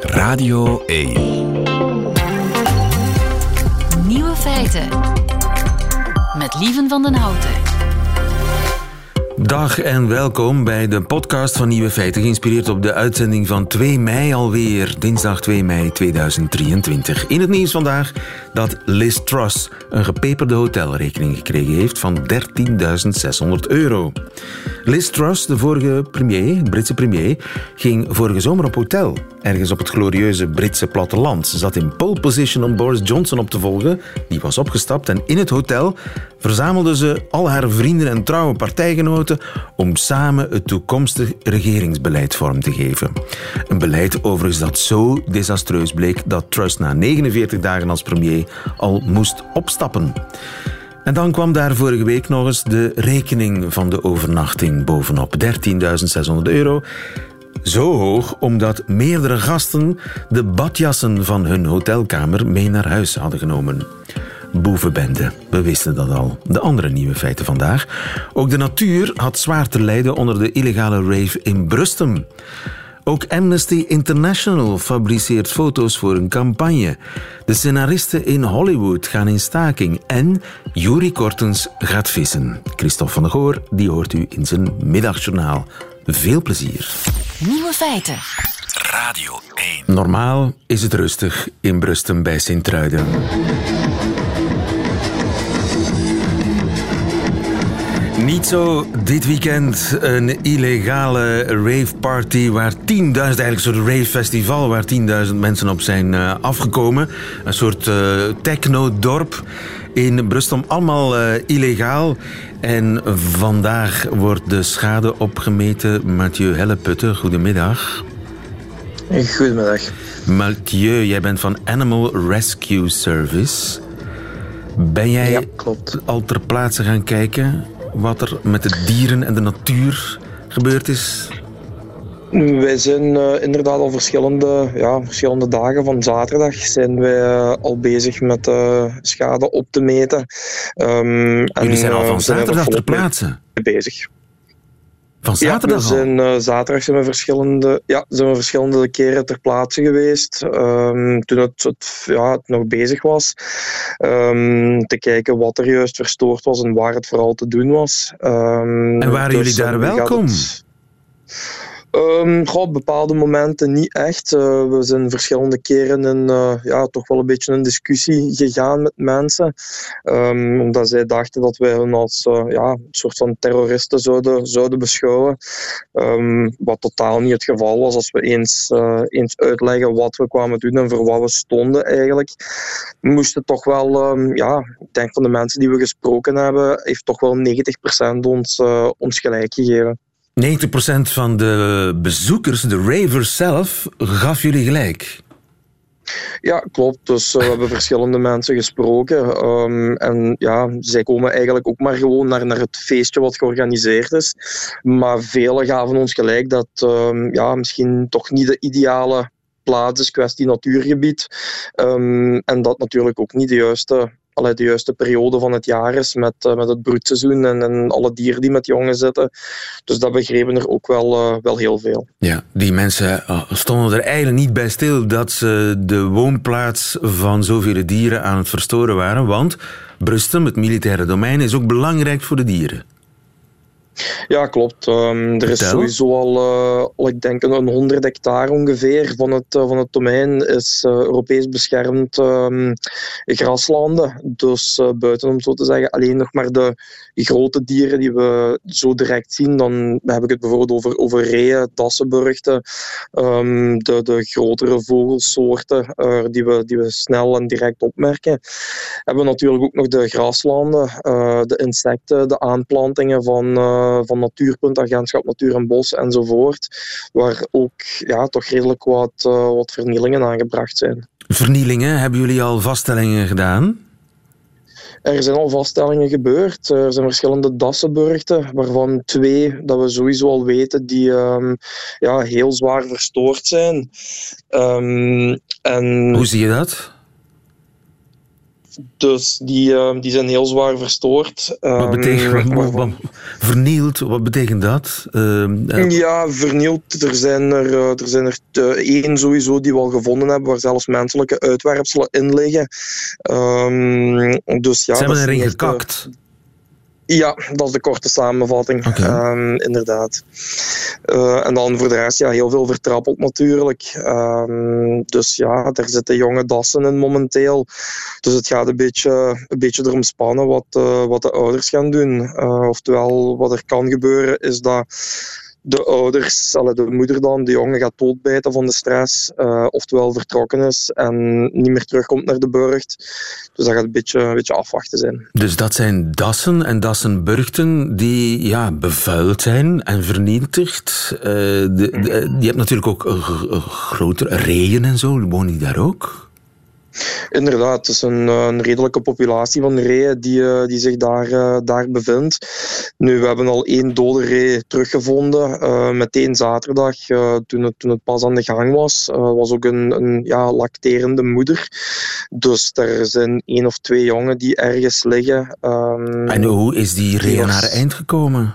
Radio 1. Nieuwe feiten. Met Lieven van den Houten. Dag en welkom bij de podcast van Nieuwe Feiten, geïnspireerd op de uitzending van 2 mei alweer, dinsdag 2 mei 2023. In het nieuws vandaag dat Liz Truss een gepeperde hotelrekening gekregen heeft van 13.600 euro. Liz Truss, de vorige premier, Britse premier, ging vorige zomer op hotel, ergens op het glorieuze Britse platteland. Ze zat in pole position om Boris Johnson op te volgen, die was opgestapt en in het hotel verzamelde ze al haar vrienden en trouwe partijgenoten om samen het toekomstig regeringsbeleid vorm te geven. Een beleid overigens dat zo desastreus bleek dat Truss na 49 dagen als premier al moest opstappen. En dan kwam daar vorige week nog eens de rekening van de overnachting bovenop. 13.600 euro. Zo hoog omdat meerdere gasten de badjassen van hun hotelkamer mee naar huis hadden genomen. Boevenbende, we wisten dat al. De andere nieuwe feiten vandaag. Ook de natuur had zwaar te lijden onder de illegale rave in Brustem. Ook Amnesty International fabriceert foto's voor een campagne. De scenaristen in Hollywood gaan in staking. En Yuri Kortens gaat vissen. Christophe van der Goor, die hoort u in zijn middagjournaal. Veel plezier. Nieuwe feiten. Radio 1. Normaal is het rustig in Brustem bij Sint-Truiden. Niet zo dit weekend. Een illegale raveparty waar 10.000, eigenlijk een soort ravefestival waar 10.000 mensen op zijn uh, afgekomen. Een soort uh, techno-dorp in Brustom. Allemaal uh, illegaal. En vandaag wordt de schade opgemeten. Mathieu Helleputte, goedemiddag. Goedemiddag. Mathieu, jij bent van Animal Rescue Service. Ben jij ja, klopt. al ter plaatse gaan kijken wat er met de dieren en de natuur gebeurd is? Wij zijn uh, inderdaad al verschillende, ja, verschillende dagen van zaterdag zijn wij uh, al bezig met uh, schade op te meten. Um, Jullie zijn al van zaterdag ter plaatse? Bezig. Van zaterdag ja, we zijn, uh, zaterdag zijn we, verschillende, ja, zijn we verschillende keren ter plaatse geweest. Um, toen het, het, ja, het nog bezig was. Um, te kijken wat er juist verstoord was en waar het vooral te doen was. Um, en waren dus, jullie daar welkom? Um, bepaalde momenten niet echt. Uh, we zijn verschillende keren in uh, ja, toch wel een beetje een discussie gegaan met mensen. Um, omdat zij dachten dat wij hen als uh, ja, een soort van terroristen zouden, zouden beschouwen. Um, wat totaal niet het geval was als we eens, eens uitleggen wat we kwamen doen en voor wat we stonden eigenlijk. We moesten toch wel, ja, ik denk van de mensen die we gesproken hebben, heeft toch wel 90% ons, ons gelijk gegeven. 90% van de bezoekers, de ravers zelf, gaf jullie gelijk. Ja, klopt. Dus uh, we hebben verschillende mensen gesproken. Um, en ja, zij komen eigenlijk ook maar gewoon naar, naar het feestje wat georganiseerd is. Maar velen gaven ons gelijk dat um, ja, misschien toch niet de ideale plaats is, kwestie natuurgebied. Um, en dat natuurlijk ook niet de juiste allee, de juiste periode van het jaar is met, uh, met het broedseizoen en, en alle dieren die met jongen zitten. Dus dat begrepen er ook wel, uh, wel heel veel. Ja, die mensen uh, stonden er eigenlijk niet bij stil dat ze de woonplaats van zoveel dieren aan het verstoren waren, want Brustem, het militaire domein, is ook belangrijk voor de dieren. Ja, klopt. Um, er is sowieso al, uh, al, ik denk, een 100 hectare ongeveer van het, uh, van het domein is uh, Europees beschermd um, graslanden. Dus buiten, om zo te zeggen, alleen nog maar de grote dieren die we zo direct zien. Dan heb ik het bijvoorbeeld over, over reeën, um, de, de grotere vogelsoorten die, we, die we snel en direct opmerken. Hebben we natuurlijk ook nog de graslanden, de insecten, de aanplantingen van van Natuurpunt, Agentschap Natuur en Bos enzovoort, waar ook ja, toch redelijk wat, wat vernielingen aangebracht zijn. Vernielingen? Hebben jullie al vaststellingen gedaan? Er zijn al vaststellingen gebeurd. Er zijn verschillende dassenburgten, waarvan twee dat we sowieso al weten die um, ja, heel zwaar verstoord zijn. Um, en Hoe zie je dat? Dus die, uh, die zijn heel zwaar verstoord. Wat Ehm, betekent wat, waarvan- wat- vernield? Wat betekent dat? Ehm, eh, Ja, vernield. Er zijn er, eh, er, zijn er te- één sowieso die we al gevonden hebben, waar zelfs menselijke uitwerpselen in liggen. Ehm, dus ja, hebben is erin eh, gekakt. Ja, dat is de korte samenvatting. Ehm, inderdaad. Eh, en dan voor de rest, ja, heel veel vertrappeld natuurlijk. Ehm, dus ja, er zitten jonge dassen in momenteel. Dus het gaat een beetje, een beetje erom spannen wat, eh, wat de ouders gaan doen. Eh, oftewel, wat er kan gebeuren is dat de ouders, de moeder dan, de jongen gaat doodbijten van de stress, eh, oftewel vertrokken is en niet meer terugkomt naar de burcht. Dus dat gaat een beetje, een beetje afwachten zijn. Dus dat zijn dassen en dassenburgten die ja, bevuild zijn en vernietigd. Eh, de, de- je hebt natuurlijk ook eh, eh, grotere reeën en zo. Wonen die daar ook? Inderdaad, het is een, eh, een redelijke populatie van reeën die, eh, die zich daar, eh, daar bevindt. Nu, we hebben al één dode ree teruggevonden, meteen zaterdag, toen, het, toen het pas aan de gang was. Er was ook een, een ja, lacterende moeder. Dus er zijn één of twee jongen die ergens liggen. Ehm, En hoe is die ree aan haar eind gekomen?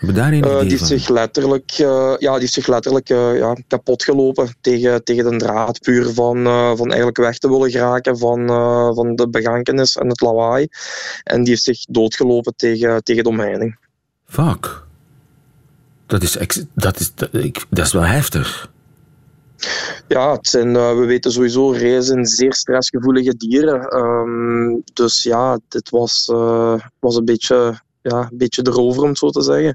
Eh, idee die heeft zich letterlijk, eh, ja, die heeft zich letterlijk eh, ja, kapot gelopen tegen, tegen de draad, puur van, eh, van eigenlijk weg te willen geraken van, eh, van de begankenis en het lawaai. En die heeft zich doodgelopen tegen, tegen de omheining. Fuck. Dat is, ex- dat, is, dat, ik, dat is wel heftig. Ja, het zijn, eh, we weten sowieso, reeën zijn zeer stressgevoelige dieren. Ehm, dus ja, dit was, eh, was een beetje ja, een beetje erover, om het zo te zeggen.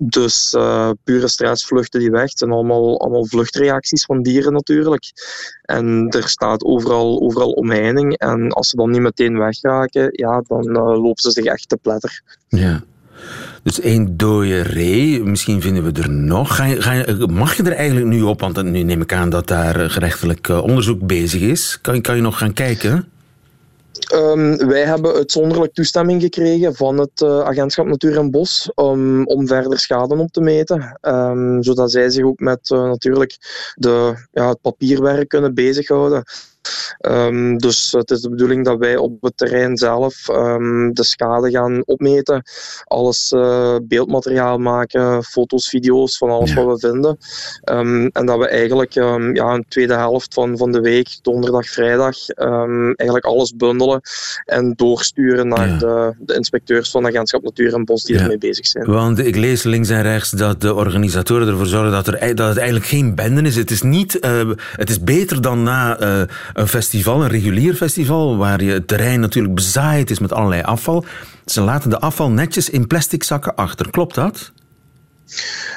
Dus eh, pure stress vluchten die weg. Het zijn allemaal, allemaal vluchtreacties van dieren natuurlijk. En er staat overal, overal omheining. En als ze dan niet meteen wegraken, ja, dan eh, lopen ze zich echt te pletter. Ja. Dus één dode ree, misschien vinden we er nog. Ga je, ga je, mag je er eigenlijk nu op, want nu neem ik aan dat daar eh, gerechtelijk eh, onderzoek bezig is. Kan, kan je nog gaan kijken? Ehm, wij hebben uitzonderlijk toestemming gekregen van het eh, agentschap Natuur en Bos om, om verder schade op te meten. Ehm, zodat zij zich ook met eh, natuurlijk de, ja, het papierwerk kunnen bezighouden. Ehm, dus het is de bedoeling dat wij op het terrein zelf ehm, de schade gaan opmeten. Alles eh, beeldmateriaal maken, foto's, video's van alles Ja. wat we vinden. Ehm, en dat we eigenlijk ja, een tweede helft van, van de week, donderdag, vrijdag, eigenlijk alles bundelen en doorsturen naar Ja. de, de inspecteurs van Agentschap Natuur en Bos die Ja. ermee bezig zijn. Want ik lees links en rechts dat de organisatoren ervoor zorgen dat, er, dat het eigenlijk geen bende is. Het is, niet, eh, het is beter dan na eh, een festival, een regulier festival, waar je het terrein natuurlijk bezaaid is met allerlei afval. Ze laten de afval netjes in plastic zakken achter. Klopt dat?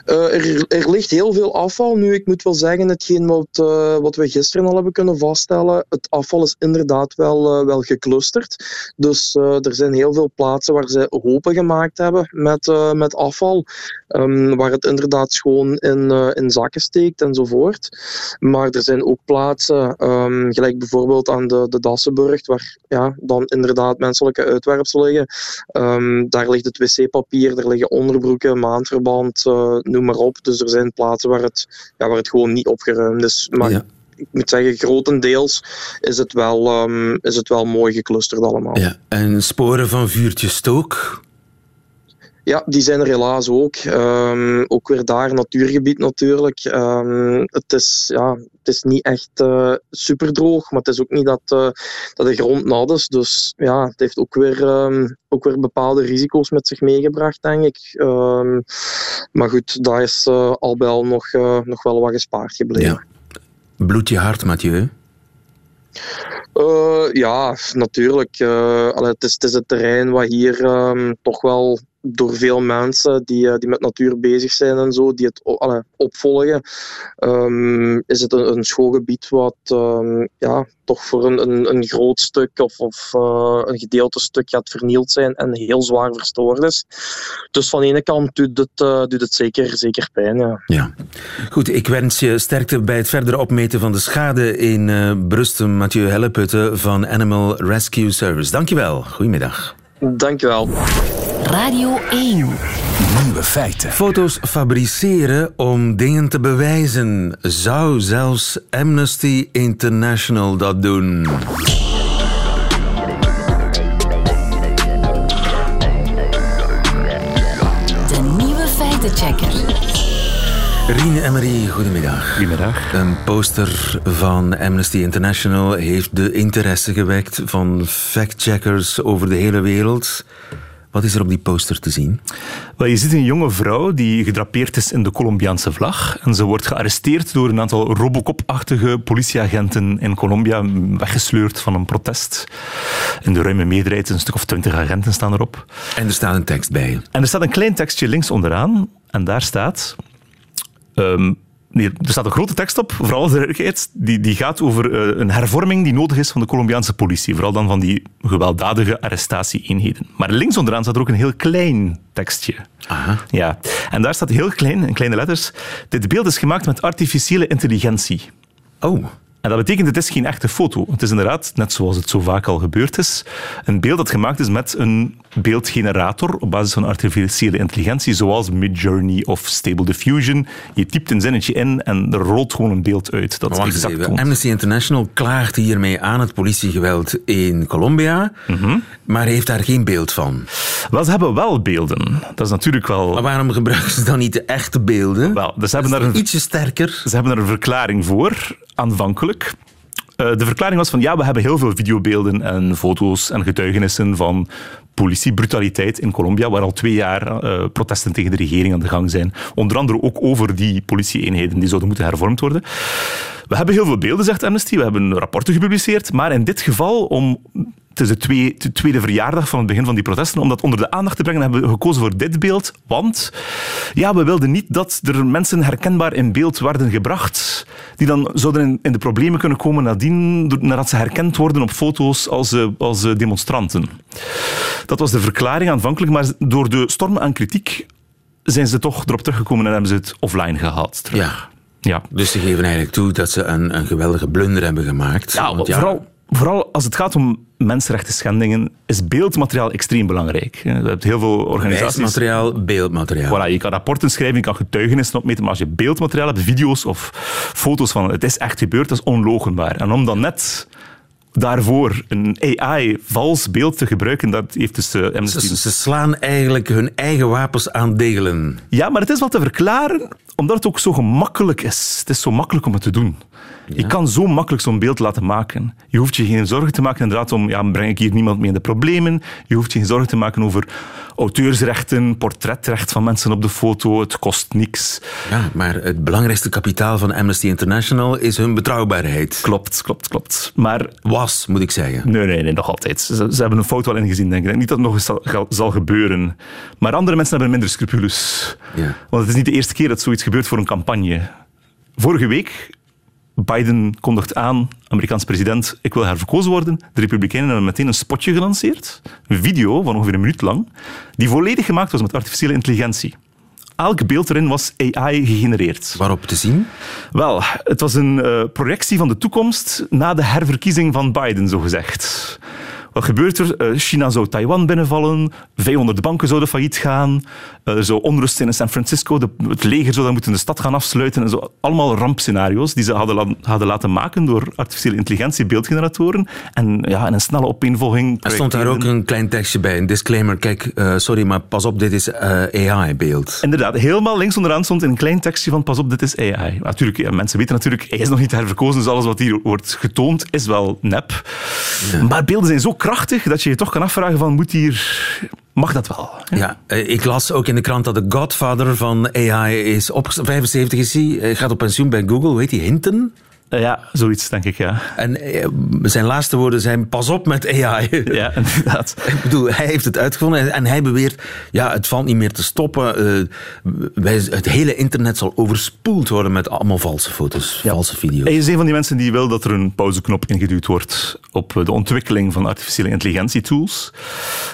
Eh, er, ligt heel veel afval. Nu, ik moet wel zeggen, hetgeen wat, eh, wat we gisteren al hebben kunnen vaststellen, het afval is inderdaad wel, eh, wel geclusterd. Dus er zijn heel veel plaatsen waar ze hopen gemaakt hebben met, met afval, ehm, waar het inderdaad schoon in, in zakken steekt enzovoort. Maar er zijn ook plaatsen, ehm, gelijk bijvoorbeeld aan de, de Dassenburg, waar ja, dan inderdaad menselijke uitwerpselen liggen. Ehm, daar ligt het wc-papier, er liggen onderbroeken, maandverband, eh, noem maar op. Dus er zijn plaatsen waar het, ja, waar het gewoon niet opgeruimd is. Maar Ja. ik moet zeggen, grotendeels is het wel, ehm, is het wel mooi geclusterd allemaal. Ja. En sporen van vuurtje stook? Ja, die zijn er helaas ook. Ehm, ook weer daar, natuurgebied natuurlijk. Ehm, het, is, ja, het is niet echt eh super droog, maar het is ook niet dat, eh, dat de grond nat is. Dus ja, het heeft ook weer, ehm, ook weer bepaalde risico's met zich meegebracht, denk ik. Maar goed, daar is eh, al bij al nog, nog wel wat gespaard gebleven. Ja. Bloed je hart, Mathieu? Eh, ja, natuurlijk. Allee, het, is, het is het terrein wat hier toch wel door veel mensen die, eh, die met natuur bezig zijn en zo, die het allee, opvolgen, ehm, is het een, een schoolgebied wat ehm, ja, toch voor een, een, een groot stuk of, of eh, een gedeelte stuk gaat vernield zijn en heel zwaar verstoord is. Dus van de ene kant doet het, eh, doet het zeker, zeker pijn. Ja. Ja. Goed, ik wens je sterkte bij het verdere opmeten van de schade in Brustem. Mathieu Helleputte van Animal Rescue Service. Dankjewel. Goedemiddag. Dankjewel. Radio 1. Nieuwe feiten. Foto's fabriceren om dingen te bewijzen. Zou zelfs Amnesty International dat doen? De nieuwe feitenchecker. Rien Emery, goedemiddag. Goedemiddag. Een poster van Amnesty International heeft de interesse gewekt van factcheckers over de hele wereld. Wat is er op die poster te zien? Wel, je ziet een jonge vrouw die gedrapeerd is in de Colombiaanse vlag. En ze wordt gearresteerd door een aantal Robocop-achtige politieagenten in Colombia, weggesleurd van een protest. In de ruime meerderheid, een stuk of twintig agenten staan erop. En er staat een tekst bij. En er staat een klein tekstje links onderaan. En daar staat... ehm, Nee, er staat een grote tekst op, vooral de duidelijkheid, die, die gaat over uh, een hervorming die nodig is van de Colombiaanse politie. Vooral dan van die gewelddadige arrestatieeenheden. Maar links onderaan staat er ook een heel klein tekstje. Aha. Ja. En daar staat heel klein, in kleine letters, dit beeld is gemaakt met artificiële intelligentie. Oh. En dat betekent, het is geen echte foto. Het is inderdaad, net zoals het zo vaak al gebeurd is, een beeld dat gemaakt is met een beeldgenerator op basis van artificiële intelligentie, zoals Midjourney of Stable Diffusion. Je typt een zinnetje in en er rolt gewoon een beeld uit. Dat Wacht exact even. Amnesty International klaagt hiermee aan het politiegeweld in Colombia, Mhm. maar heeft daar geen beeld van. Wel, ze hebben wel beelden. Dat is natuurlijk wel... Maar waarom gebruiken ze dan niet de echte beelden? Wel, dus ze hebben daar een ietsje sterker. Ze hebben er een verklaring voor, aanvankelijk. Eh, de verklaring was van ja, we hebben heel veel videobeelden en foto's en getuigenissen van politiebrutaliteit in Colombia, waar al twee jaar eh, protesten tegen de regering aan de gang zijn. Onder andere ook over die politieeenheden die zouden moeten hervormd worden. We hebben heel veel beelden, zegt Amnesty. We hebben rapporten gepubliceerd. Maar in dit geval, om, het is de, twee- de tweede verjaardag van het begin van die protesten, om dat onder de aandacht te brengen, hebben we gekozen voor dit beeld. Want ja, we wilden niet dat er mensen herkenbaar in beeld werden gebracht, die dan zouden in, in de problemen kunnen komen nadien, nadat ze herkend worden op foto's als, eh, als eh, demonstranten. Dat was de verklaring aanvankelijk, maar door de storm aan kritiek zijn ze toch erop teruggekomen en hebben ze het offline gehaald. terug. Ja. Ja. Dus ze geven eigenlijk toe dat ze een, een geweldige blunder hebben gemaakt. Ja, Want Vooral, vooral als het gaat om mensenrechten schendingen, is beeldmateriaal extreem belangrijk. We hebben heel veel organisaties... Bewijsmateriaal, beeldmateriaal. Voilà, je kan rapporten schrijven, je kan getuigenissen opmeten, maar als je beeldmateriaal hebt, video's of foto's van het is echt gebeurd, dat is onlogenbaar. En om dan net daarvoor een AI vals beeld te gebruiken, dat heeft dus Amnesty... Ze, ze slaan eigenlijk hun eigen wapens aan degelen. Ja, maar het is wel te verklaren, omdat het ook zo gemakkelijk is. Het is zo makkelijk om het te doen. Je kan zo makkelijk zo'n beeld laten maken. Je hoeft je geen zorgen te maken inderdaad om, ja, breng ik hier niemand mee in de problemen? Je hoeft je geen zorgen te maken over auteursrechten, portretrecht van mensen op de foto. Het kost niks. Ja, maar het belangrijkste kapitaal van Amnesty International is hun betrouwbaarheid. Klopt, klopt, klopt. Maar Was, moet ik zeggen. Nee, nee, nee, nog altijd. Ze, ze hebben een fout wel ingezien, denk ik. Denk niet dat het nog eens zal gebeuren. Maar andere mensen hebben minder scrupules. Ja. Want het is niet de eerste keer dat zoiets gebeurt voor een campagne. Vorige week, Biden kondigt aan, Amerikaans president, ik wil herverkozen worden. De Republikeinen hebben meteen een spotje gelanceerd. Een video van ongeveer een minuut lang, die volledig gemaakt was met artificiële intelligentie. Elk beeld erin was AI gegenereerd. Waarop te zien? Wel, het was een eh, projectie van de toekomst na de herverkiezing van Biden, zogezegd. Wat gebeurt er? Eh, China zou Taiwan binnenvallen, 500 banken zouden failliet gaan, eh, er zou onrust zijn in San Francisco, de, het leger zou dan moeten de stad gaan afsluiten. En zo. Allemaal rampscenario's die ze hadden, la- hadden laten maken door artificiële intelligentie, beeldgeneratoren. En ja, in een snelle opeenvolging... Er stond daar ook een klein tekstje bij, een disclaimer. Kijk, eh, sorry, maar pas op, dit is eh, AI-beeld. Inderdaad, helemaal links onderaan stond een klein tekstje van pas op, dit is AI. Natuurlijk, ja, mensen weten natuurlijk, hij is nog niet herverkozen, dus alles wat hier wordt getoond is wel nep. Maar beelden zijn zo krachtig dat je je toch kan afvragen van, moet hier... Mag dat wel? Ja, eh, ik las ook in de krant dat de godfather van AI is op 75 is hij, Hij gaat op pensioen bij Google, hoe heet hij, Hinton? Eh, ja, zoiets denk ik, ja. En eh, zijn laatste woorden zijn, pas op met AI. Ja, inderdaad. Ik bedoel, hij heeft het uitgevonden en- hij beweert, ja, het valt niet meer te stoppen. Eh, wij, het hele internet zal overspoeld worden met allemaal valse foto's, valse video's. Hij is een van die mensen die wil dat er een pauzeknop ingeduwd wordt op de ontwikkeling van artificiële intelligentietools.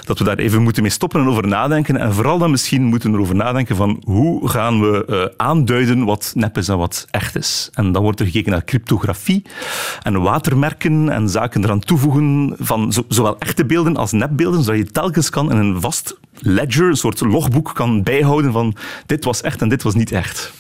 Dat we daar even moeten mee stoppen en over nadenken. En vooral dan misschien moeten we erover nadenken van hoe gaan we aanduiden wat nep is en wat echt is. En dan wordt er gekeken naar cryptografie en watermerken en zaken eraan toevoegen van zo- zowel echte beelden als nepbeelden, zodat je telkens kan in een vast ledger, een soort logboek kan bijhouden van dit was echt en dit was niet echt.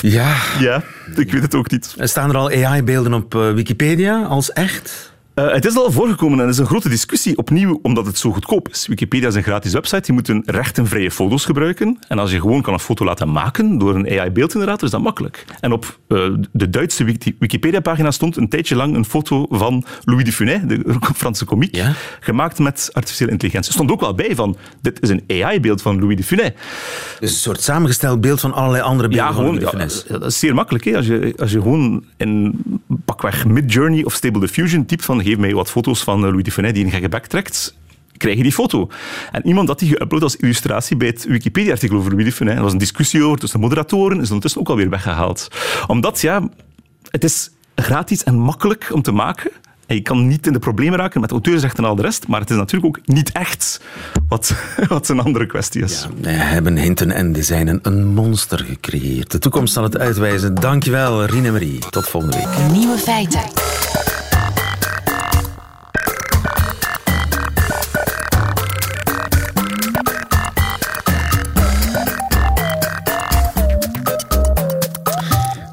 Ja, Ja, ik weet het ook niet. staan er al AI-beelden op eh, Wikipedia als echt? Uh, het is al voorgekomen en er is een grote discussie opnieuw omdat het zo goedkoop is. Wikipedia is een gratis website, je moet een rechtenvrije foto's gebruiken. En als je gewoon kan een foto laten maken door een AI-beeldgenerator, is dat makkelijk. En op uh, de Duitse Wikipedia-pagina stond een tijdje lang een foto van Louis de Funès, de Franse komiek, ja? gemaakt met artificiële intelligentie. Er stond ook wel bij van, dit is een AI-beeld van Louis de Funès. Dus een soort samengesteld beeld van allerlei andere beelden ja, gewoon, van Louis de Funès. Ja, dat is zeer makkelijk. Hè? Als, je, als je gewoon in pakweg Midjourney of Stable Diffusion typt van geef mij wat foto's van eh, Louis de Funès die een gekke bek trekt, krijg je die foto. En iemand had die geüpload als illustratie bij het Wikipedia-artikel over Louis de Funès. Er was een discussie over tussen de moderatoren, is ondertussen ook alweer weggehaald. Omdat, ja, het is gratis en makkelijk om te maken. En je kan niet in de problemen raken met auteursrechten en al de rest, maar het is natuurlijk ook niet echt, wat, wat een andere kwestie is. Ja, wij hebben hinten en designen een monster gecreëerd. De toekomst zal het uitwijzen. Dankjewel, Rine Marie. Tot volgende week. Nieuwe feiten.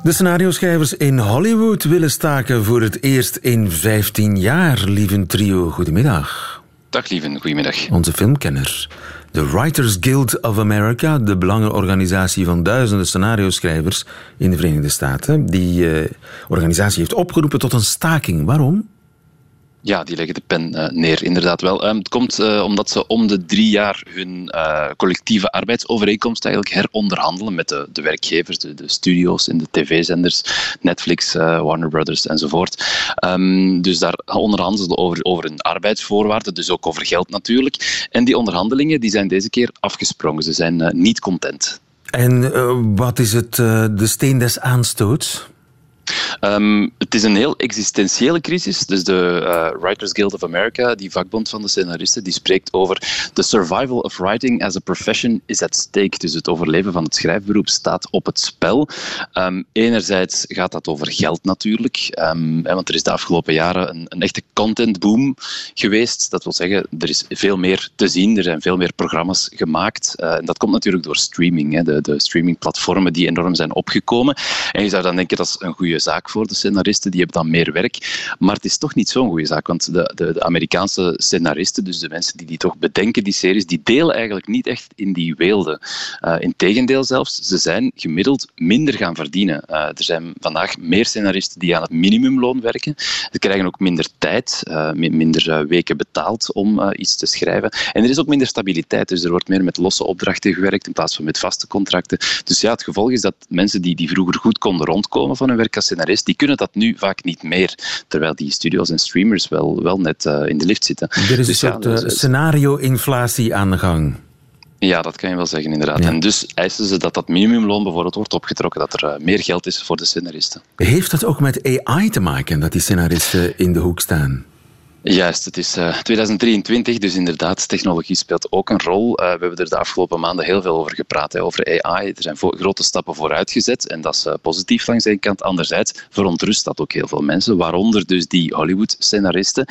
De scenario-schrijvers in Hollywood willen staken voor het eerst in 15 jaar. Lieve trio, goedemiddag. Dag lieve, goedemiddag. Onze filmkenner. De Writers Guild of America, de belangenorganisatie van duizenden scenario-schrijvers in de Verenigde Staten. Die uh, organisatie heeft opgeroepen tot een staking. Waarom? Ja, die leggen de pen uh, neer, inderdaad wel. Um, het komt uh, omdat ze om de drie jaar hun uh, collectieve arbeidsovereenkomst eigenlijk heronderhandelen met de, de werkgevers, de, de studio's en de tv-zenders, Netflix, Warner Brothers enzovoort. Um, dus daar onderhandelen ze over, over hun arbeidsvoorwaarden, dus ook over geld natuurlijk. En die onderhandelingen die zijn deze keer afgesprongen. Ze zijn niet content. En wat is het, de steen des aanstoots? Um, het is een heel existentiële crisis. Dus de uh, Writers Guild of America, die vakbond van de scenaristen, die spreekt over the survival of writing as a profession is at stake. Dus het overleven van het schrijfberoep staat op het spel. Um, enerzijds gaat dat over geld natuurlijk, um, want er is de afgelopen jaren een, een echte contentboom geweest. Dat wil zeggen, er is veel meer te zien, er zijn veel meer programma's gemaakt. Uh, en dat komt natuurlijk door streaming, hè, de, de streamingplatformen die enorm zijn opgekomen. En je zou dan denken, dat is een goede zaak voor de scenaristen, die hebben dan meer werk. Maar het is toch niet zo'n goede zaak, want de, de, de, Amerikaanse scenaristen, dus de mensen die die toch bedenken, die series, die delen eigenlijk niet echt in die weelde. Uh, Integendeel zelfs, ze zijn gemiddeld minder gaan verdienen. Uh, er zijn vandaag meer scenaristen die aan het minimumloon werken. Ze krijgen ook minder tijd, uh, minder weken betaald om iets te schrijven. En er is ook minder stabiliteit, dus er wordt meer met losse opdrachten gewerkt in plaats van met vaste contracten. Dus ja, het gevolg is dat mensen die, die vroeger goed konden rondkomen van hun werk als scenarist, die kunnen dat nu vaak niet meer. Terwijl die studios en streamers wel, wel net uh, in de lift zitten. Er is dus een soort ja, dus, scenario-inflatie aan de gang. Ja, dat kan je wel zeggen, inderdaad. Ja. En dus eisen ze dat dat minimumloon bijvoorbeeld wordt opgetrokken, dat er meer geld is voor de scenaristen. Heeft dat ook met AI te maken, dat die scenaristen in de hoek staan? Juist, het is uh, 2023, dus inderdaad, technologie speelt ook een rol. Uh, we hebben er de afgelopen maanden heel veel over gepraat, hè, over AI. Er zijn grote stappen vooruit gezet en dat is uh, positief langs één kant. Anderzijds verontrust dat ook heel veel mensen, waaronder dus die Hollywood-scenaristen,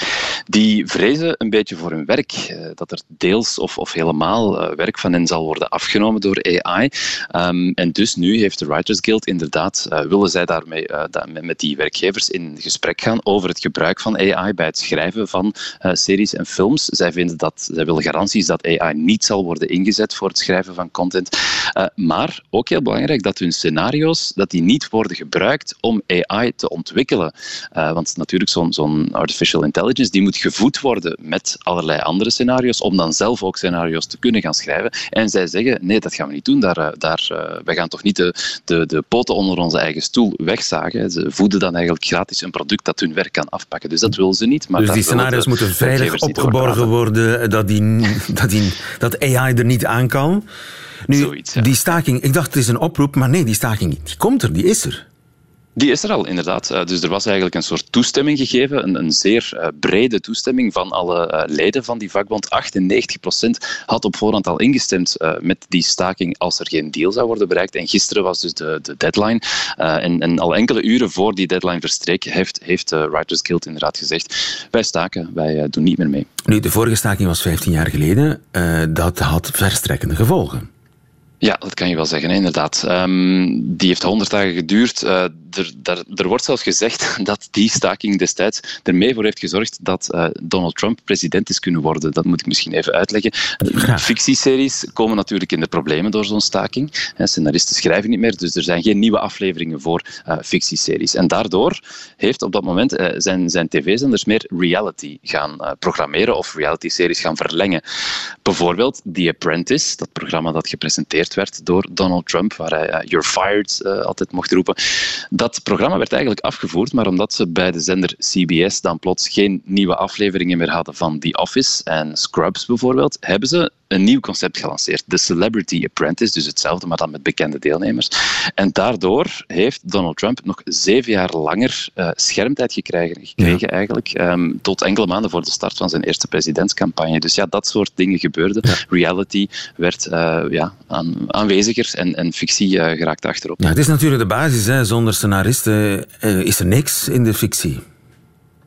die vrezen een beetje voor hun werk, dat er deels of, of helemaal werk van hen zal worden afgenomen door AI. Um, en dus nu heeft de Writers Guild inderdaad, willen zij daarmee da met die werkgevers in gesprek gaan over het gebruik van AI bij het schrijven van uh, series en films. Zij, vinden dat, zij willen garanties dat AI niet zal worden ingezet voor het schrijven van content. Uh, maar ook heel belangrijk dat hun scenario's dat die niet worden gebruikt om AI te ontwikkelen. Uh, want natuurlijk, zo'n zo'n artificial intelligence die moet gevoed worden met allerlei andere scenario's om dan zelf ook scenario's te kunnen gaan schrijven. En zij zeggen, nee, dat gaan we niet doen. Daar, daar, wij gaan toch niet de, de, de poten onder onze eigen stoel wegzagen. Ze voeden dan eigenlijk gratis een product dat hun werk kan afpakken. Dus dat willen ze niet. Maar dus die scenario's moeten veilig opgeborgen worden, dat, die, dat, die, dat AI er niet aan kan. Nu, Zoiets, ja. die staking, ik dacht het is een oproep, maar nee, die staking die komt er, die is er. Die is er al, inderdaad. Uh, dus er was eigenlijk een soort toestemming gegeven, een, een zeer uh, brede toestemming van alle uh, leden van die vakbond. 98% had op voorhand al ingestemd met die staking als er geen deal zou worden bereikt. En gisteren was dus de, de deadline. En, en, al enkele uren voor die deadline verstreek, heeft, heeft de Writers Guild inderdaad gezegd wij staken, wij doen niet meer mee. Nu, de vorige staking was 15 jaar geleden. dat had verstrekkende gevolgen. Ja, dat kan je wel zeggen, inderdaad. Um, die heeft 100 dagen geduurd. Uh, er, daar, er wordt zelfs gezegd dat die staking destijds ermee voor heeft gezorgd dat uh, Donald Trump president is kunnen worden. Dat moet ik misschien even uitleggen. Ja. Fictieseries komen natuurlijk in de problemen door zo'n staking. Scenaristen schrijven niet meer, dus er zijn geen nieuwe afleveringen voor uh, fictieseries. En daardoor heeft op dat moment uh, zijn, zijn tv-zenders meer reality gaan programmeren of reality-series gaan verlengen. Bijvoorbeeld The Apprentice, dat programma dat gepresenteerd werd door Donald Trump, waar hij You're Fired altijd mocht roepen. Dat programma werd eigenlijk afgevoerd, maar omdat ze bij de zender CBS dan plots geen nieuwe afleveringen meer hadden van The Office en Scrubs bijvoorbeeld, hebben ze een nieuw concept gelanceerd. De Celebrity Apprentice, dus hetzelfde, maar dan met bekende deelnemers. En daardoor heeft Donald Trump nog zeven jaar langer uh, schermtijd gekregen, gekregen eigenlijk, um, tot enkele maanden voor de start van zijn eerste presidentscampagne. Dus ja, dat soort dingen gebeurden. Reality werd uh, ja, aan, aanweziger en, en fictie uh, geraakt achterop. Ja, het is natuurlijk de basis. Hè. Zonder scenaristen is er niks in de fictie.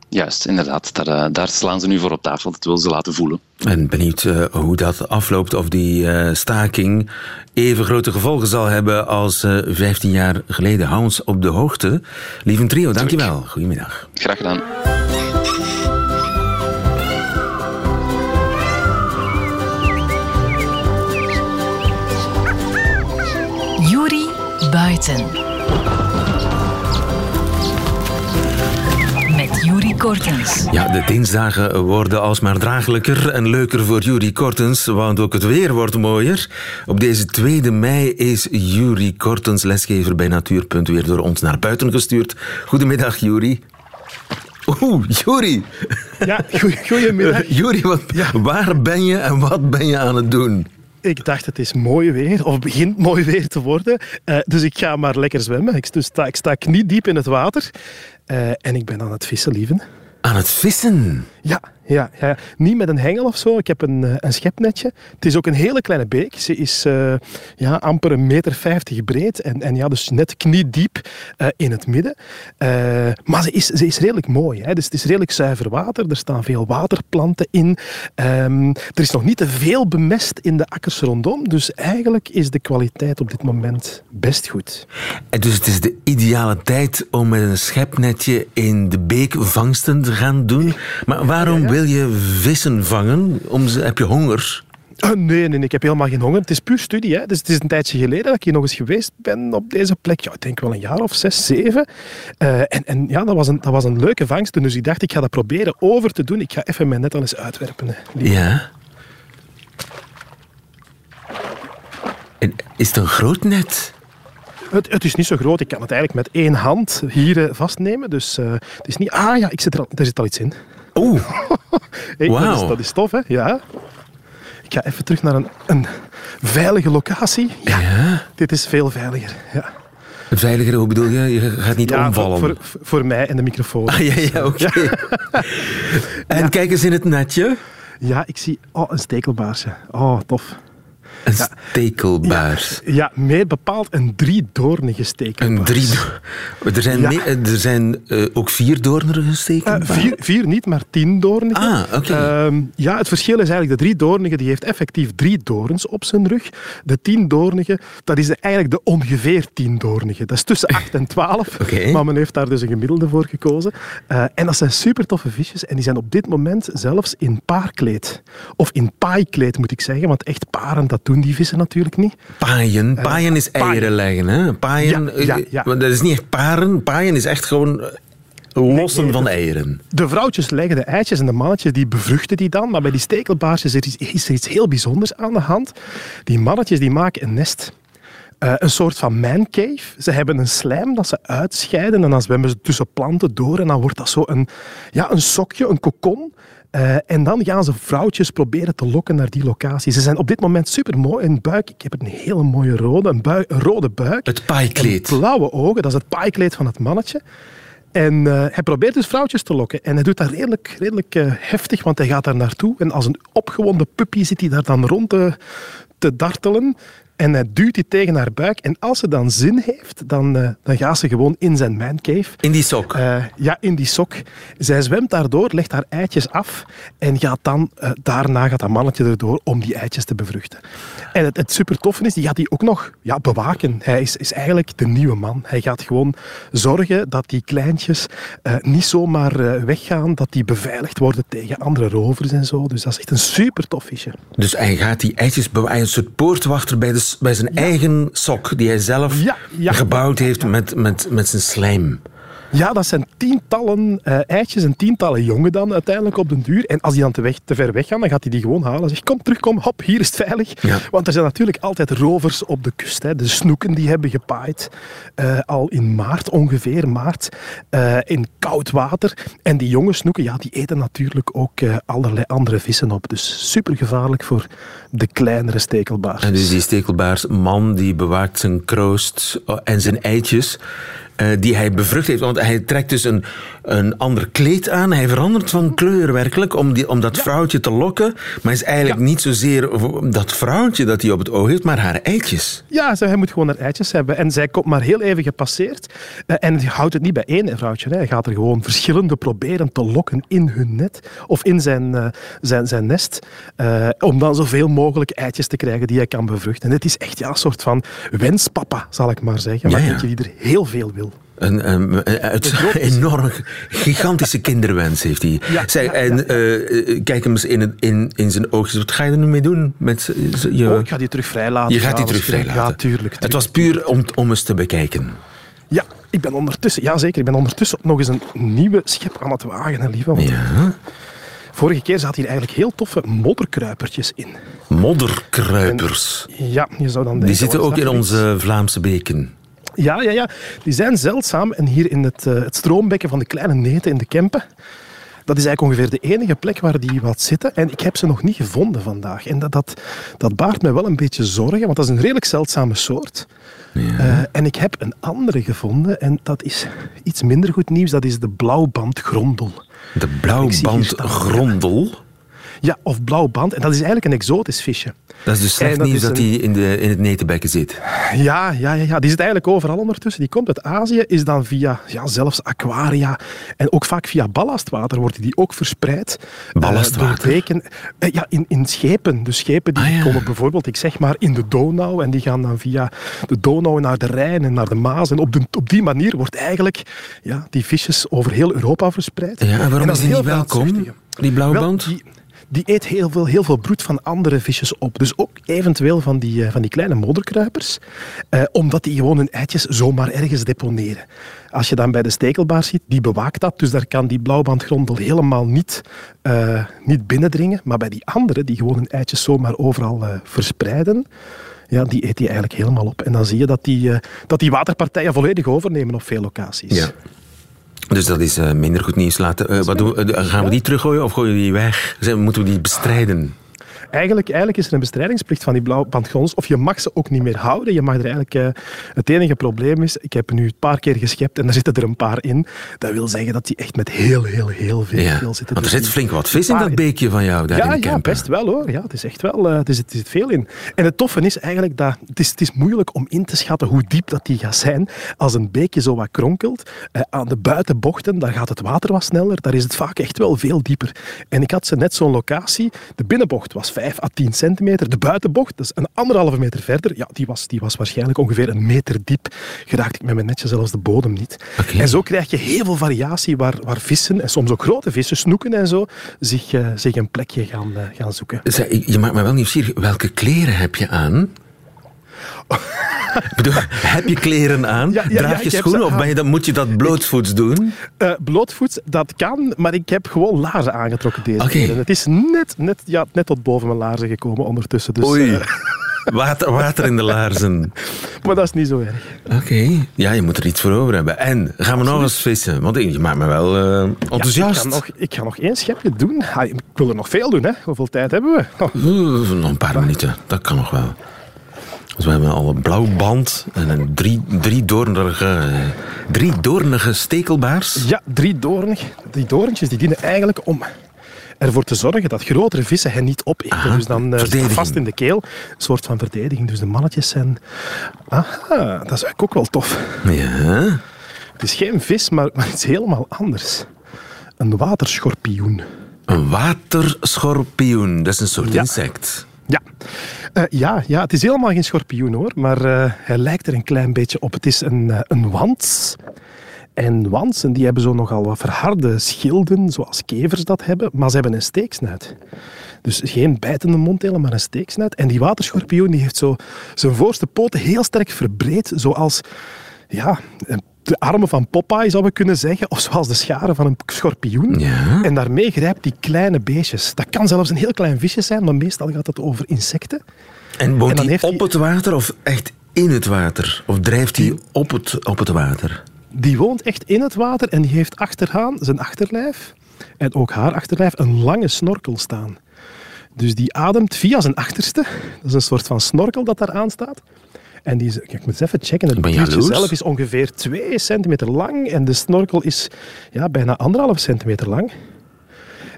Juist, inderdaad. Daar, eh, daar, slaan ze nu voor op tafel. Dat willen ze laten voelen. En benieuwd uh, hoe dat afloopt. Of die uh, staking even grote gevolgen zal hebben als uh, 15 jaar geleden. Hou ons op de hoogte. Lieve trio, dankjewel. Goedemiddag. Graag gedaan. Juri Buiten. Juri Kortens. Ja, de dinsdagen worden alsmaar draaglijker en leuker voor Juri Kortens, want ook het weer wordt mooier. Op deze 2 mei is Juri Kortens, lesgever bij Natuurpunt, weer door ons naar buiten gestuurd. Goedemiddag, Juri. Oeh, Juri. Ja, goedemiddag. Juri, waar ben je en wat ben je aan het doen? Ik dacht, het is mooi weer, of begint mooi weer te worden. Uh, dus ik ga maar lekker zwemmen. Ik sta, ik sta knie in het water. Uh, en ik ben aan het vissen, lieven. Aan het vissen? Ja, ja, ja, niet met een hengel of zo. Ik heb een, eh, een schepnetje. Het is ook een hele kleine beek. Ze is uh, ja, amper een meter vijftig breed. En, en ja, dus net kniediep uh, in het midden. maar ze is, ze is redelijk mooi. Hè. Dus het is redelijk zuiver water. Er staan veel waterplanten in. Um, er is nog niet te veel bemest in de akkers rondom. Dus eigenlijk is de kwaliteit op dit moment best goed. En dus het is de ideale tijd om met een schepnetje in de beek vangsten te gaan doen. Maar waarom wil je vissen vangen? Om ze, heb je honger? Oh, nee, nee, ik heb helemaal geen honger. Het is puur studie. Hè. Dus het is een tijdje geleden dat ik hier nog eens geweest ben op deze plek. Ja, ik denk wel een jaar of zes, zeven. Uh, en, en ja, dat was, een, dat was een leuke vangst. Dus ik dacht, ik ga dat proberen over te doen. Ik ga even mijn net al eens uitwerpen. Hè. Ja. En is het een groot net? Het, het, is niet zo groot. Ik kan het eigenlijk met één hand hier vastnemen. Dus uh, het is niet... Ah ja, ik zit er, er zit al iets in. Oeh. hey, wow. dat, is, dat is tof, hè? Ja. Ik ga even terug naar een, een veilige locatie. Ja, ja, Dit is veel veiliger. Ja. Veiliger, hoe bedoel je? Je gaat niet ja, omvallen. Voor, voor, mij en de microfoon. Ah, ja, ja, oké. Okay. en kijk eens in het netje. Ja, ik zie oh, een stekelbaarsje. Oh, tof. Een ja. stekelbaars. Ja, ja, meer bepaald een driedoornige stekelbaars. Een drie... Er zijn, ja. er zijn uh, ook vierdoornige stekelbaars? Uh, vier, vier, niet, maar tiendoornige. Ah, oké. Okay. Uh, ja, het verschil is eigenlijk de driedoornige, die heeft effectief drie doorns op zijn rug. De tiendoornige, dat is eigenlijk de ongeveer tiendoornige. Dat is tussen 8 en 12. okay. Maar men heeft daar dus een gemiddelde voor gekozen. En dat zijn super toffe visjes. En die zijn op dit moment zelfs in paarkleed. Of in paaikleed, moet ik zeggen. Want echt paren, dat doen die vissen natuurlijk niet. Paaien. Eh, paaien is eieren leggen. Hè? Paaien, ja, ja, ja. Dat is niet echt paren. Paaien is echt gewoon lossen nee, van eieren. De vrouwtjes leggen de eitjes en de mannetjes die bevruchten die dan. Maar bij die stekelbaarsjes is er iets heel bijzonders aan de hand. Die mannetjes die maken een nest. Uh, een soort van mancave. Ze hebben een slijm dat ze uitscheiden en dan zwemmen ze tussen planten door en dan wordt dat zo een, ja, een sokje, een kokon. Uh, en dan gaan ze vrouwtjes proberen te lokken naar die locatie. Ze zijn op dit moment super mooi. Een buik, ik heb een hele mooie rode, een, buik, een rode buik. Het paaikleed. Blauwe ogen, dat is het paaikleed van het mannetje. En uh, hij probeert dus vrouwtjes te lokken. En hij doet dat redelijk, redelijk uh, heftig, want hij gaat daar naartoe. En als een opgewonden puppy zit hij daar dan rond te, te dartelen. En hij duwt die tegen haar buik. En als ze dan zin heeft, dan, uh, dan gaat ze gewoon in zijn mancave. In die sok? Uh, ja, in die sok. Zij zwemt daardoor, legt haar eitjes af en gaat dan, uh, daarna gaat dat mannetje erdoor om die eitjes te bevruchten. En het, het super toffe is, die gaat die ook nog ja, bewaken. Hij is, is eigenlijk de nieuwe man. Hij gaat gewoon zorgen dat die kleintjes niet zomaar weggaan, dat die beveiligd worden tegen andere rovers en zo. Dus dat is echt een super tof visje. Dus hij gaat die eitjes bewaken, een soort poortwachter bij, de, bij zijn eigen sok, die hij zelf gebouwd heeft met, met, met zijn slijm. Ja, dat zijn tientallen uh, eitjes en tientallen jongen dan uiteindelijk op den duur. En als die dan te, weg, te ver weg gaan, dan gaat hij die gewoon halen. Zegt, kom, terug, kom, hop, hier is het veilig. Want er zijn natuurlijk altijd rovers op de kust. Hè. De snoeken die hebben gepaaid, uh, al in maart ongeveer, maart, uh, in koud water. En die jonge snoeken, ja, die eten natuurlijk ook allerlei andere vissen op. Dus super gevaarlijk voor de kleinere stekelbaars. En dus die stekelbaarsman die bewaakt zijn kroost en zijn eitjes die hij bevrucht heeft. Want hij trekt dus een, een ander kleed aan. Hij verandert van kleur werkelijk om, die, om dat vrouwtje te lokken. Maar is eigenlijk niet zozeer dat vrouwtje dat hij op het oog heeft, maar haar eitjes. Ja, hij moet gewoon haar eitjes hebben. En zij komt maar heel even gepasseerd. Uh, en hij houdt het niet bij één vrouwtje. Hè. Hij gaat er gewoon verschillende proberen te lokken in hun net. Of in zijn, uh, zijn, zijn nest. om dan zoveel mogelijk eitjes te krijgen die hij kan bevruchten. En het is echt ja, een soort van wenspapa, zal ik maar zeggen. Maar ja, ja. die er heel veel wil. Een, een, een, enorm, gigantische kinderwens heeft hij. Ja, Zij, ja, en uh, kijk hem eens in, in, in zijn oogjes. Wat ga je er nu mee doen? Met je... Oh, ik ga die terug vrijlaten. Je gaat die terug vrijlaten? Ja, tuurlijk. Het was puur om, om eens te bekijken. Ja, ik ben ondertussen, ja zeker, ik ben ondertussen nog eens een nieuwe schep aan het wagen, lieve. Want ja. Vorige keer zaten hier eigenlijk heel toffe modderkruipertjes in. Modderkruipers? En, ja, je zou dan denken... Die zitten ook in onze Vlaamse beken. Ja, ja, ja, die zijn zeldzaam. En hier in het, uh, het stroombekken van de kleine neten in de Kempen, dat is eigenlijk ongeveer de enige plek waar die wat zitten. En ik heb ze nog niet gevonden vandaag. En dat, dat, dat baart mij wel een beetje zorgen, want dat is een redelijk zeldzame soort. Ja. Uh, en ik heb een andere gevonden en dat is iets minder goed nieuws. Dat is de blauwbandgrondel. De blauwbandgrondel? Ja, of blauwband. En dat is eigenlijk een exotisch visje. Dat is dus slecht nieuws dat hij in, de, in het netenbekken zit. Ja, ja, ja, ja, die zit eigenlijk overal ondertussen. Die komt uit Azië, is dan via ja, zelfs aquaria en ook vaak via ballastwater wordt die ook verspreid. Ballastwater? Uh, uh, ja, in, in schepen. Dus schepen die ah, komen bijvoorbeeld, ik zeg maar, in de Donau en die gaan dan via de Donau naar de Rijn en naar de Maas. En op, de, op die manier wordt eigenlijk ja, die visjes over heel Europa verspreid. Ja, en waarom is die niet welkom, die blauwe band? die eet heel veel, heel veel broed van andere visjes op. Dus ook eventueel van die, eh, van die kleine modderkruipers, eh, omdat die gewoon hun eitjes zomaar ergens deponeren. Als je dan bij de stekelbaar ziet, die bewaakt dat, dus daar kan die blauwbandgrondel helemaal niet, uh, niet binnendringen. Maar bij die andere, die gewoon hun eitjes zomaar overal verspreiden, ja, die eet die eigenlijk helemaal op. En dan zie je dat die, dat die waterpartijen volledig overnemen op veel locaties. Ja. Dus dat is uh, minder goed nieuws. Laten, uh, wat doen, uh, gaan we die teruggooien of gooien we die weg? Moeten we die bestrijden? Eigenlijk, eigenlijk is er een bestrijdingsplicht van die blauwbandgrondels. Of je mag ze ook niet meer houden. Je mag er eigenlijk, uh, het enige probleem is, ik heb nu een paar keer geschept en er zitten er een paar in. Dat wil zeggen dat die echt met heel, heel, heel veel, ja. zitten. Want er zit flink wat vis in dat beekje van jou daar ja, in Ja, best wel hoor. Ja, het is echt wel, uh, het, is, het zit veel in. En het toffe is eigenlijk dat het is, het is moeilijk om in te schatten hoe diep dat die gaat zijn. Als een beekje zo wat kronkelt, uh, aan de buitenbochten, daar gaat het water wat sneller. Daar is het vaak echt wel veel dieper. En ik had ze net zo'n locatie. De binnenbocht was 5 à 10 centimeter. De buitenbocht, dus een anderhalve meter verder, ja, die, was, die was waarschijnlijk ongeveer een meter diep. Geraakte ik met mijn netje zelfs de bodem niet. Okay. En zo krijg je heel veel variatie waar, waar vissen, en soms ook grote vissen, snoeken en zo, zich, uh, zich een plekje gaan, uh, gaan zoeken. Zij, je maakt me wel nieuwsgierig. Welke kleren heb je aan? Bedoel, heb je kleren aan? Ja, ja, Draag je schoenen of ben je, dan, moet je dat blootvoets doen? Uh, blootvoets, dat kan, maar ik heb gewoon laarzen aangetrokken deze okay. keer. Het is net, net, ja, net tot boven mijn laarzen gekomen ondertussen. Dus, Oei. Uh, water, water in de laarzen. maar dat is niet zo erg. Oké, okay. ja, je moet er iets voor over hebben. En gaan we nog eens vissen? Want je maakt me wel uh, enthousiast. Ja, ik, ga nog, ik ga nog één schepje doen. Ik wil er nog veel doen, hè. Hoeveel tijd hebben we? Oh. nog een paar minuten, dat kan nog wel. Dus we hebben al een blauw band en een drie, drie, doornige, drie doornige stekelbaars. Ja, drie, doornig, drie doorntjes die dienen eigenlijk om ervoor te zorgen dat grotere vissen hen niet opeten. Aha, dus dan uh, verdediging. vast in de keel. Een soort van verdediging. Dus de mannetjes zijn... Aha, dat is eigenlijk ook wel tof. Ja. Het is geen vis, maar, maar iets helemaal anders. Een waterschorpioen. Een waterschorpioen, dat is een soort Ja. insect. Ja. Eh, ja, ja, het is helemaal geen schorpioen hoor, maar eh, hij lijkt er een klein beetje op. Het is een, eh, een wans. En wansen die hebben zo nogal wat verharde schilden, zoals kevers dat hebben, maar ze hebben een steeksnuit. Dus geen bijtende monddelen, maar een steeksnuit. En die waterschorpioen die heeft zo zijn voorste poten heel sterk verbreed, zoals ja, de armen van Popeye zou we kunnen zeggen, of zoals de scharen van een schorpioen. Ja. En daarmee grijpt die kleine beestjes. Dat kan zelfs een heel klein visje zijn, maar meestal gaat het over insecten. En woont En dan hij heeft op hij- het water of echt in het water? Of drijft hij op het, op het water? Die woont echt in het water en die heeft achteraan zijn achterlijf en ook haar achterlijf een lange snorkel staan. Dus die ademt via zijn achterste. Dat is een soort van snorkel dat daar aan staat. En die is, kijk, ik moet eens even checken. Het jaloers. zelf is ongeveer 2 centimeter lang en de snorkel is ja, bijna anderhalf centimeter lang.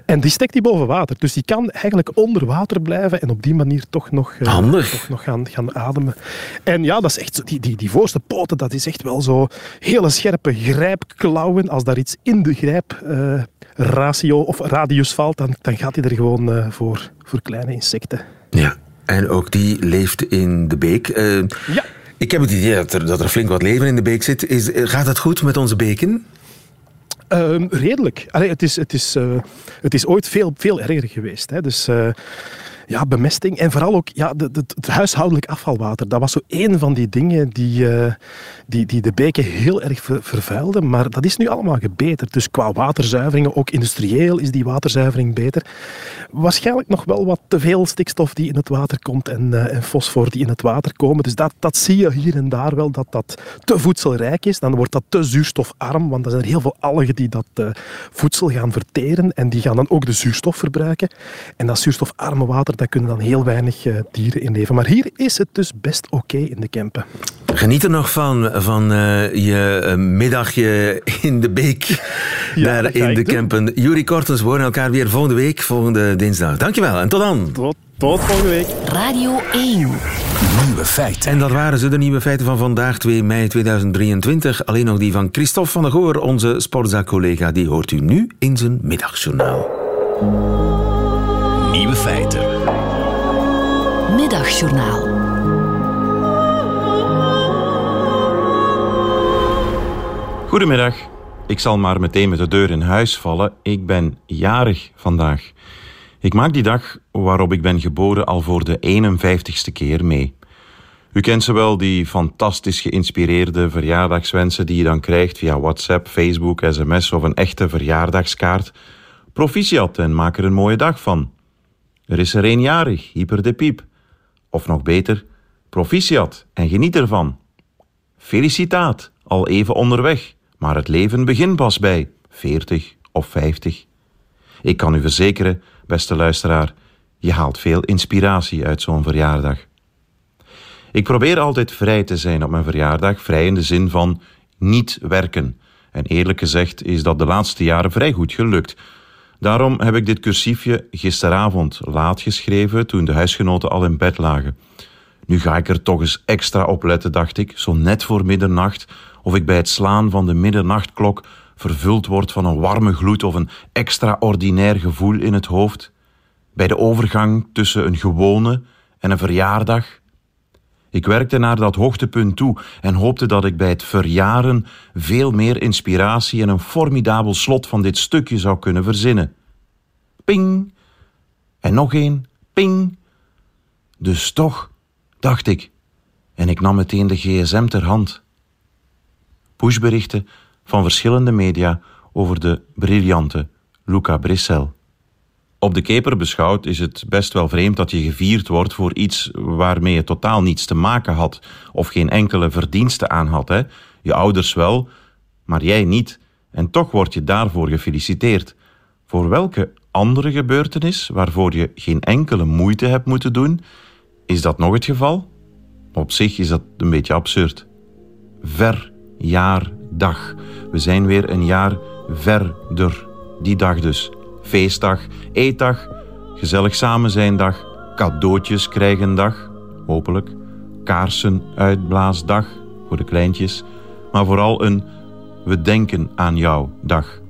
En die stekt die boven water. Dus die kan eigenlijk onder water blijven en op die manier toch nog, eh, toch nog gaan, gaan ademen. En ja, dat is echt, zo- die, die, die voorste poten, dat is echt wel zo hele scherpe grijpklauwen. Als daar iets in de grijpratio of radius valt, dan, dan gaat hij er gewoon eh, voor, voor kleine insecten. Ja. En ook die leeft in de beek. Eh, Ja. Ik heb het idee dat er, dat er flink wat leven in de beek zit. Is, eh, gaat het goed met onze beken? Ehm, redelijk. Allee, het, is, het, is, eh, het is ooit veel, veel erger geweest. Hè. Dus ja, bemesting en vooral ook ja, de, de- het huishoudelijk afvalwater. Dat was zo één van die dingen die, eh, die, die de beken heel erg ver- vervuilden. Maar dat is nu allemaal gebeterd. Dus qua waterzuiveringen, ook industrieel is die waterzuivering beter. Waarschijnlijk nog wel wat te veel stikstof die in het water komt en, eh, en fosfor die in het water komen. Dus dat, dat zie je hier en daar wel, dat dat te voedselrijk is. Dan wordt dat te zuurstofarm, want er zijn heel veel algen die dat eh, voedsel gaan verteren en die gaan dan ook de zuurstof verbruiken. En dat zuurstofarme water, daar kunnen dan heel weinig eh, dieren in leven. Maar hier is het dus best oké in de Kempen. Geniet er nog van, van eh, je eh, middagje in de beek. Ja, daar in de doen. Kempen. Jurie Kortens, we horen elkaar weer volgende week, volgende dinsdag. Dankjewel en tot dan. Tot, tot volgende week. Radio 1. Nieuwe feiten. En dat waren ze, de nieuwe feiten van vandaag, 2 mei 2023. Alleen nog die van Christophe van der Goor, onze sportzaak-collega. Die hoort u nu in zijn middagjournaal. Nieuwe feiten. Middagjournaal. Goedemiddag. Ik zal maar meteen met de deur in huis vallen. Ik ben jarig vandaag. Ik maak die dag waarop ik ben geboren al voor de 51ste keer mee. U kent ze wel, die fantastisch geïnspireerde verjaardagswensen die je dan krijgt via WhatsApp, Facebook, sms of een echte verjaardagskaart. Proficiat en maak er een mooie dag van. Er is er één jarig, hyper de piep. Of nog beter, proficiat en geniet ervan. Felicitaat, al even onderweg, maar het leven begint pas bij 40 of 50. Ik kan u verzekeren, beste luisteraar, je haalt veel inspiratie uit zo'n verjaardag. Ik probeer altijd vrij te zijn op mijn verjaardag, vrij in de zin van niet werken. En eerlijk gezegd is dat de laatste jaren vrij goed gelukt. Daarom heb ik dit cursiefje gisteravond laat geschreven toen de huisgenoten al in bed lagen. Nu ga ik er toch eens extra op letten, dacht ik, zo net voor middernacht, of ik bij het slaan van de middernachtkklok vervuld word van een warme gloed of een extraordinair gevoel in het hoofd. Bij de overgang tussen een gewone en een verjaardag. Ik werkte naar dat hoogtepunt toe en hoopte dat ik bij het verjaren veel meer inspiratie en een formidabel slot van dit stukje zou kunnen verzinnen. Ping! En nog één, ping! Dus toch, dacht ik, en ik nam meteen de gsm ter hand. Pushberichten van verschillende media over de briljante Luca Brissel. Op de keper beschouwd is het best wel vreemd dat je gevierd wordt voor iets waarmee je totaal niets te maken had of geen enkele verdienste aan had. Hè? Je ouders wel, maar jij niet. En toch word je daarvoor gefeliciteerd. Voor welke andere gebeurtenis waarvoor je geen enkele moeite hebt moeten doen, is dat nog het geval? Op zich is dat een beetje absurd. Verjaardag. We zijn weer een jaar verder. Die dag dus. Feestdag, eetdag, gezellig samen zijn dag, cadeautjes krijgen dag, hopelijk, kaarsen uitblaasdag voor de kleintjes, maar vooral een we denken aan jou dag.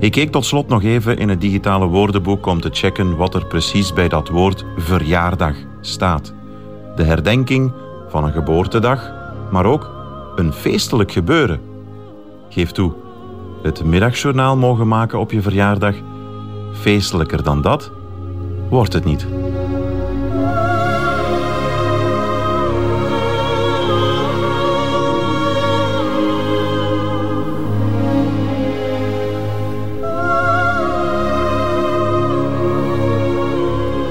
Ik keek tot slot nog even in het digitale woordenboek om te checken wat er precies bij dat woord verjaardag staat. De herdenking van een geboortedag, maar ook een feestelijk gebeuren. Geef toe, het middagjournaal mogen maken op je verjaardag, feestelijker dan dat wordt het niet.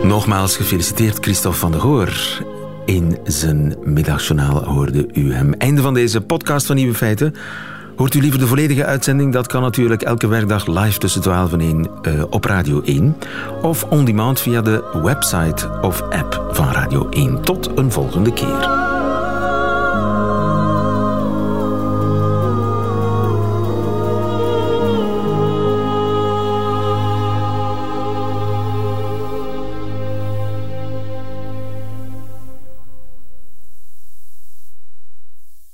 Nogmaals gefeliciteerd Christophe van der Goor. In zijn middagjournaal hoorde u hem. Einde van deze podcast van Nieuwe Feiten. Hoort u liever de volledige uitzending? Dat kan natuurlijk elke werkdag live tussen 12 en 1 uh, op Radio 1. Of on demand via de website of app van Radio 1. Tot een volgende keer.